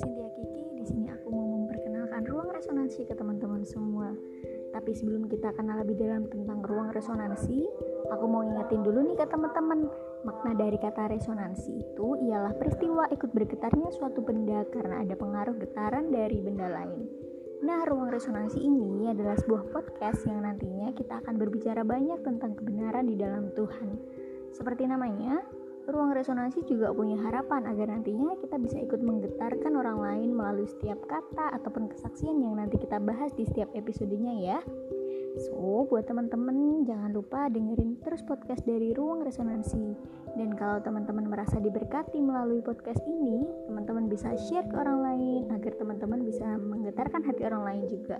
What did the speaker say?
Cynthia Kiki. Di sini aku mau memperkenalkan ruang resonansi ke teman-teman semua. Tapi sebelum kita kenal lebih dalam tentang ruang resonansi, aku mau ingetin dulu nih ke teman-teman. Makna dari kata resonansi itu ialah peristiwa ikut bergetarnya suatu benda karena ada pengaruh getaran dari benda lain. Nah, ruang resonansi ini adalah sebuah podcast yang nantinya kita akan berbicara banyak tentang kebenaran di dalam Tuhan. Seperti namanya, ruang resonansi juga punya harapan agar nantinya kita bisa ikut menggetarkan orang lain melalui setiap kata ataupun kesaksian yang nanti kita bahas di setiap episodenya ya. So, buat teman-teman jangan lupa dengerin terus podcast dari Ruang Resonansi. Dan kalau teman-teman merasa diberkati melalui podcast ini, teman-teman bisa share ke orang lain agar teman-teman bisa menggetarkan hati orang lain juga.